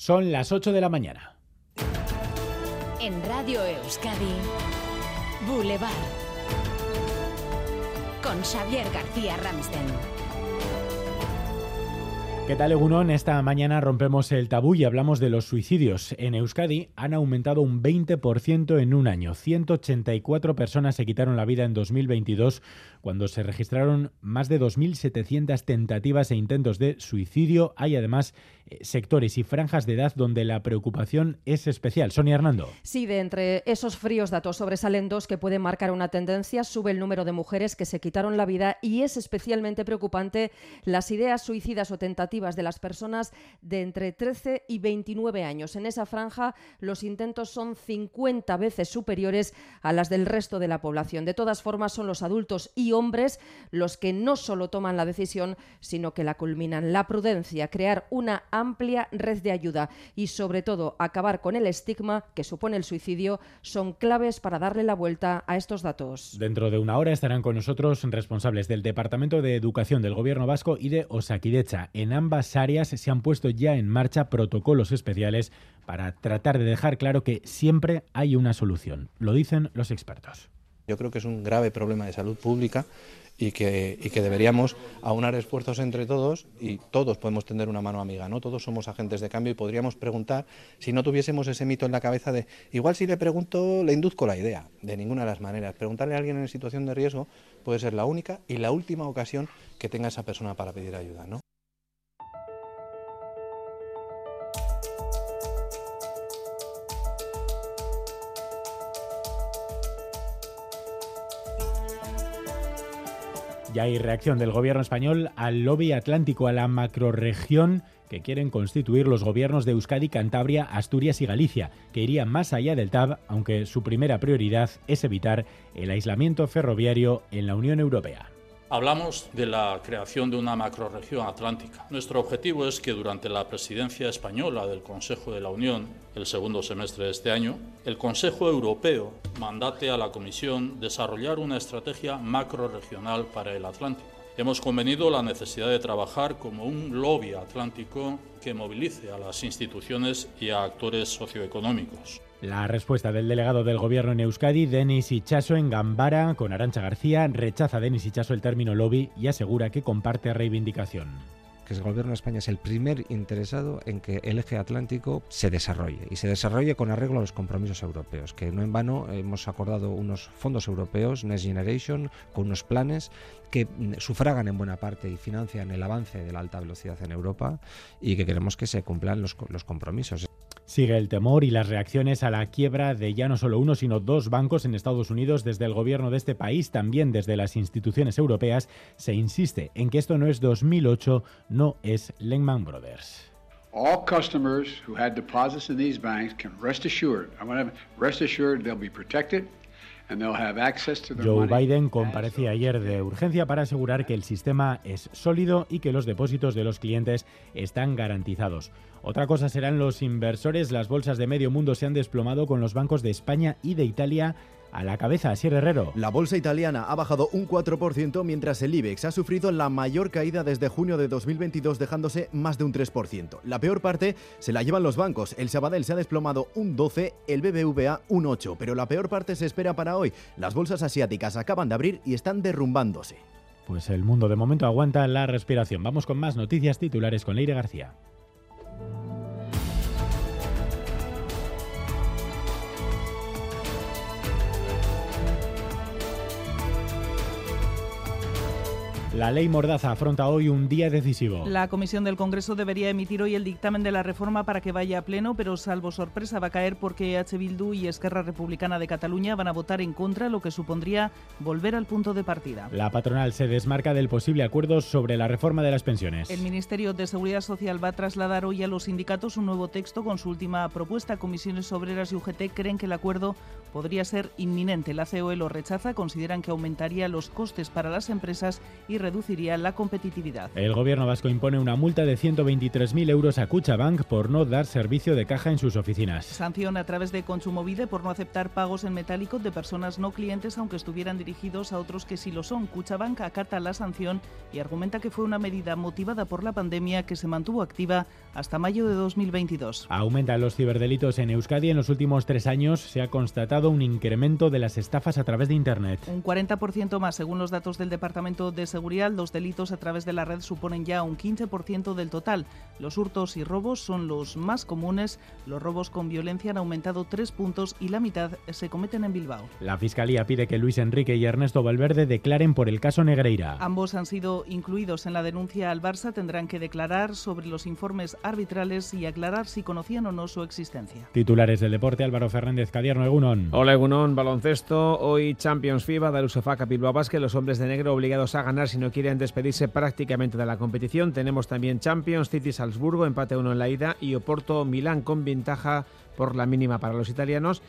Son las 8 de la mañana. En Radio Euskadi, Boulevard. Con Xavier García Ramsten. ¿Qué tal, Egunon? Esta mañana rompemos el tabú y hablamos de los suicidios. En Euskadi han aumentado un 20% en un año. 184 personas se quitaron la vida en 2022 cuando se registraron más de 2.700 tentativas e intentos de suicidio. Hay además sectores y franjas de edad donde la preocupación es especial. Sonia Hernando. Sí, de entre esos fríos datos sobresalen dos que pueden marcar una tendencia. Sube el número de mujeres que se quitaron la vida y es especialmente preocupante las ideas suicidas o tentativas de las personas de entre 13 y 29 años. En esa franja los intentos son 50 veces superiores a las del resto de la población. De todas formas, son los adultos y hombres los que no solo toman la decisión, sino que la culminan. La prudencia, crear una amplia red de ayuda y, sobre todo, acabar con el estigma que supone el suicidio son claves para darle la vuelta a estos datos. Dentro de una hora estarán con nosotros responsables del Departamento de Educación del Gobierno Vasco y de Osakidecha. En ambas áreas se han puesto ya en marcha protocolos especiales para tratar de dejar claro que siempre hay una solución. Lo dicen los expertos. Yo creo que es un grave problema de salud pública y que, que, deberíamos aunar esfuerzos entre todos y todos podemos tender una mano amiga, ¿no? Todos somos agentes de cambio y podríamos preguntar si no tuviésemos ese mito en la cabeza de igual si le pregunto le induzco la idea, de ninguna de las maneras. Preguntarle a alguien en situación de riesgo puede ser la única y la última ocasión que tenga esa persona para pedir ayuda, ¿no? Ya hay reacción del gobierno español al lobby atlántico, a la macroregión que quieren constituir los gobiernos de Euskadi, Cantabria, Asturias y Galicia, que iría más allá del TAB, aunque su primera prioridad es evitar el aislamiento ferroviario en la Unión Europea. Hablamos de la creación de una macrorregión atlántica. Nuestro objetivo es que durante la presidencia española del Consejo de la Unión, el segundo semestre de este año, el Consejo Europeo mandate a la Comisión desarrollar una estrategia macrorregional para el Atlántico. Hemos convenido la necesidad de trabajar como un lobby atlántico que movilice a las instituciones y a actores socioeconómicos. La respuesta del delegado del gobierno en Euskadi, Denis Ichaso, en Gambara, con Arancha García, rechaza Denis Ichaso el término lobby y asegura que comparte reivindicación que el gobierno de España es el primer interesado en que el eje atlántico se desarrolle y se desarrolle con arreglo a los compromisos europeos, que no en vano hemos acordado unos fondos europeos, Next Generation, con unos planes que sufragan en buena parte y financian el avance de la alta velocidad en Europa y que queremos que se cumplan los, los compromisos. Sigue el temor y las reacciones a la quiebra de ya no solo uno, sino dos bancos en Estados Unidos desde el gobierno de este país, también desde las instituciones europeas. Se insiste en que esto no es 2008, no es Lehman Brothers. All customers who had deposits in these banks can rest assured, I want to rest assured they'll be protected Joe Biden comparecía ayer de urgencia para asegurar que el sistema es sólido y que los depósitos de los clientes están garantizados. Otra cosa serán los inversores. Las bolsas de medio mundo se han desplomado con los bancos de España y de Italia a la cabeza, Asier Herrero. La bolsa italiana ha bajado un 4%, mientras el IBEX ha sufrido la mayor caída desde junio de 2022, dejándose más de un 3%. La peor parte se la llevan los bancos. El Sabadell se ha desplomado un 12%, el BBVA un 8%, pero la peor parte se espera para hoy. Las bolsas asiáticas acaban de abrir y están derrumbándose. Pues el mundo de momento aguanta la respiración. Vamos con más noticias titulares con Leire García. La ley Mordaza afronta hoy un día decisivo. La Comisión del Congreso debería emitir hoy el dictamen de la reforma para que vaya a pleno, pero salvo sorpresa va a caer porque H. Bildu y Esquerra Republicana de Cataluña van a votar en contra, lo que supondría volver al punto de partida. La patronal se desmarca del posible acuerdo sobre la reforma de las pensiones. El Ministerio de Seguridad Social va a trasladar hoy a los sindicatos un nuevo texto con su última propuesta. Comisiones Obreras y UGT creen que el acuerdo podría ser inminente. La COE lo rechaza, consideran que aumentaría los costes para las empresas y reduciría la competitividad. El gobierno vasco impone una multa de 123.000 euros a Cuchabank por no dar servicio de caja en sus oficinas. Sanción a través de Consumovide por no aceptar pagos en metálico de personas no clientes aunque estuvieran dirigidos a otros que sí lo son. Cuchabank acata la sanción y argumenta que fue una medida motivada por la pandemia que se mantuvo activa hasta mayo de 2022. Aumentan los ciberdelitos en Euskadi. En los últimos tres años se ha constatado un incremento de las estafas a través de Internet. Un 40% más, según los datos del Departamento de Seguridad, los delitos a través de la red suponen ya un 15% del total. Los hurtos y robos son los más comunes. Los robos con violencia han aumentado tres puntos y la mitad se cometen en Bilbao. La Fiscalía pide que Luis Enrique y Ernesto Valverde declaren por el caso Negreira. Ambos han sido incluidos en la denuncia al Barça. Tendrán que declarar sobre los informes arbitrales y aclarar si conocían o no su existencia. Titulares del deporte, Álvaro Fernández Cadierno, Egunon. Hola Egunon, baloncesto. Hoy Champions FIBA, Darussafaka Bilbao Basket, los hombres de negro obligados a ganar si no quieren despedirse prácticamente de la competición. Tenemos también Champions, City Salzburgo, empate uno en la ida y Oporto Milán con ventaja por la mínima para los italianos.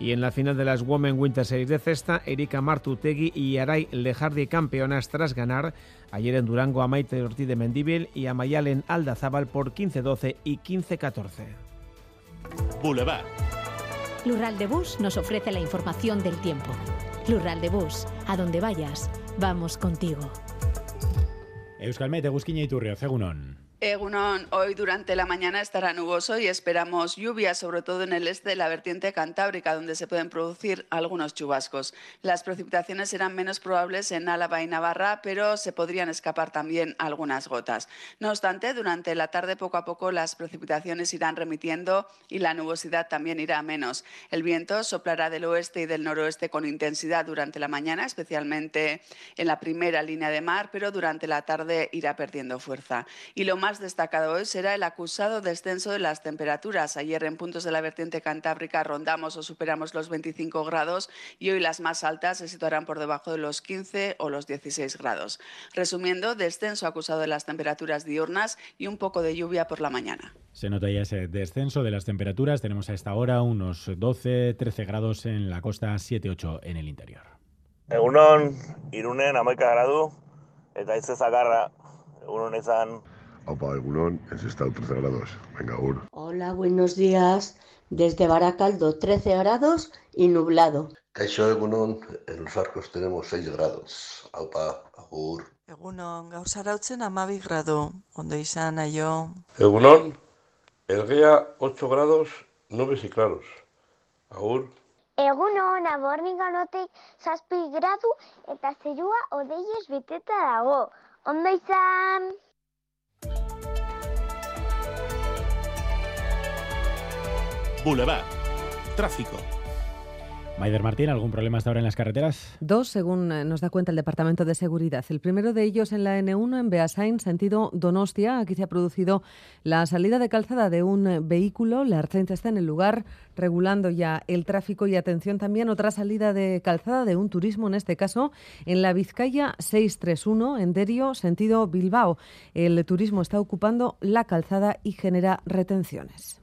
Y en la final de las Women Winter Series de cesta, Erika Martutegui y Aray Lejardi campeonas tras ganar ayer en Durango a Maite Ortiz de Mendíbil y a Mayalen Aldazábal por 15-12 y 15-14. Boulevard. Lural de Bus nos ofrece la información del tiempo. Lural de Bus, a donde vayas, vamos contigo. Euskal Met eguzkina iturri, egunon. Egunon, hoy durante la mañana estará nuboso y esperamos lluvia, sobre todo en el este de la vertiente cantábrica, donde se pueden producir algunos chubascos. Las precipitaciones serán menos probables en Álava y Navarra, pero se podrían escapar también algunas gotas. No obstante, durante la tarde poco a poco las precipitaciones irán remitiendo y la nubosidad también irá a menos. El viento soplará del oeste y del noroeste con intensidad durante la mañana, especialmente en la primera línea de mar, pero durante la tarde irá perdiendo fuerza. Y lo más destacado hoy será el acusado descenso de las temperaturas. Ayer en puntos de la vertiente cantábrica rondamos o superamos los 25 grados y hoy las más altas se situarán por debajo de los 15 o los 16 grados. Resumiendo, descenso acusado de las temperaturas diurnas y un poco de lluvia por la mañana. Se nota ya ese descenso de las temperaturas. Tenemos a esta hora unos 12-13 grados en la costa, 7-8 en el interior. Egunon, irunen, amaika gradu, eta izan. Opa, Egunon, en estado 13 grados. Venga, Ur. Hola, buenos días. Desde Baracaldo, 13 grados y nublado. Caixo Egunon, en los arcos tenemos 6 grados. Aupa, agur. Egunon, gaur zarautzen amabi grado. Ondo izan, aio. Egunon, Elgea 8 grados, nubes y claros. Agur. Egunon, abornik ganotik zazpi gradu eta zerua odeiez beteta dago. Ondo izan! Boulevard. Tráfico. Maider Martín, ¿algún problema hasta ahora en las carreteras? Dos, según eh, nos da cuenta el Departamento de Seguridad. El primero de ellos en la N1, en Beasain, sentido Donostia. Aquí se ha producido la salida de calzada de un eh, vehículo. La Arcenta está en el lugar, regulando ya el tráfico y atención también. Otra salida de calzada de un turismo, en este caso, en la Vizcaya 631, en Derio, sentido Bilbao. El turismo está ocupando la calzada y genera retenciones.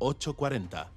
840.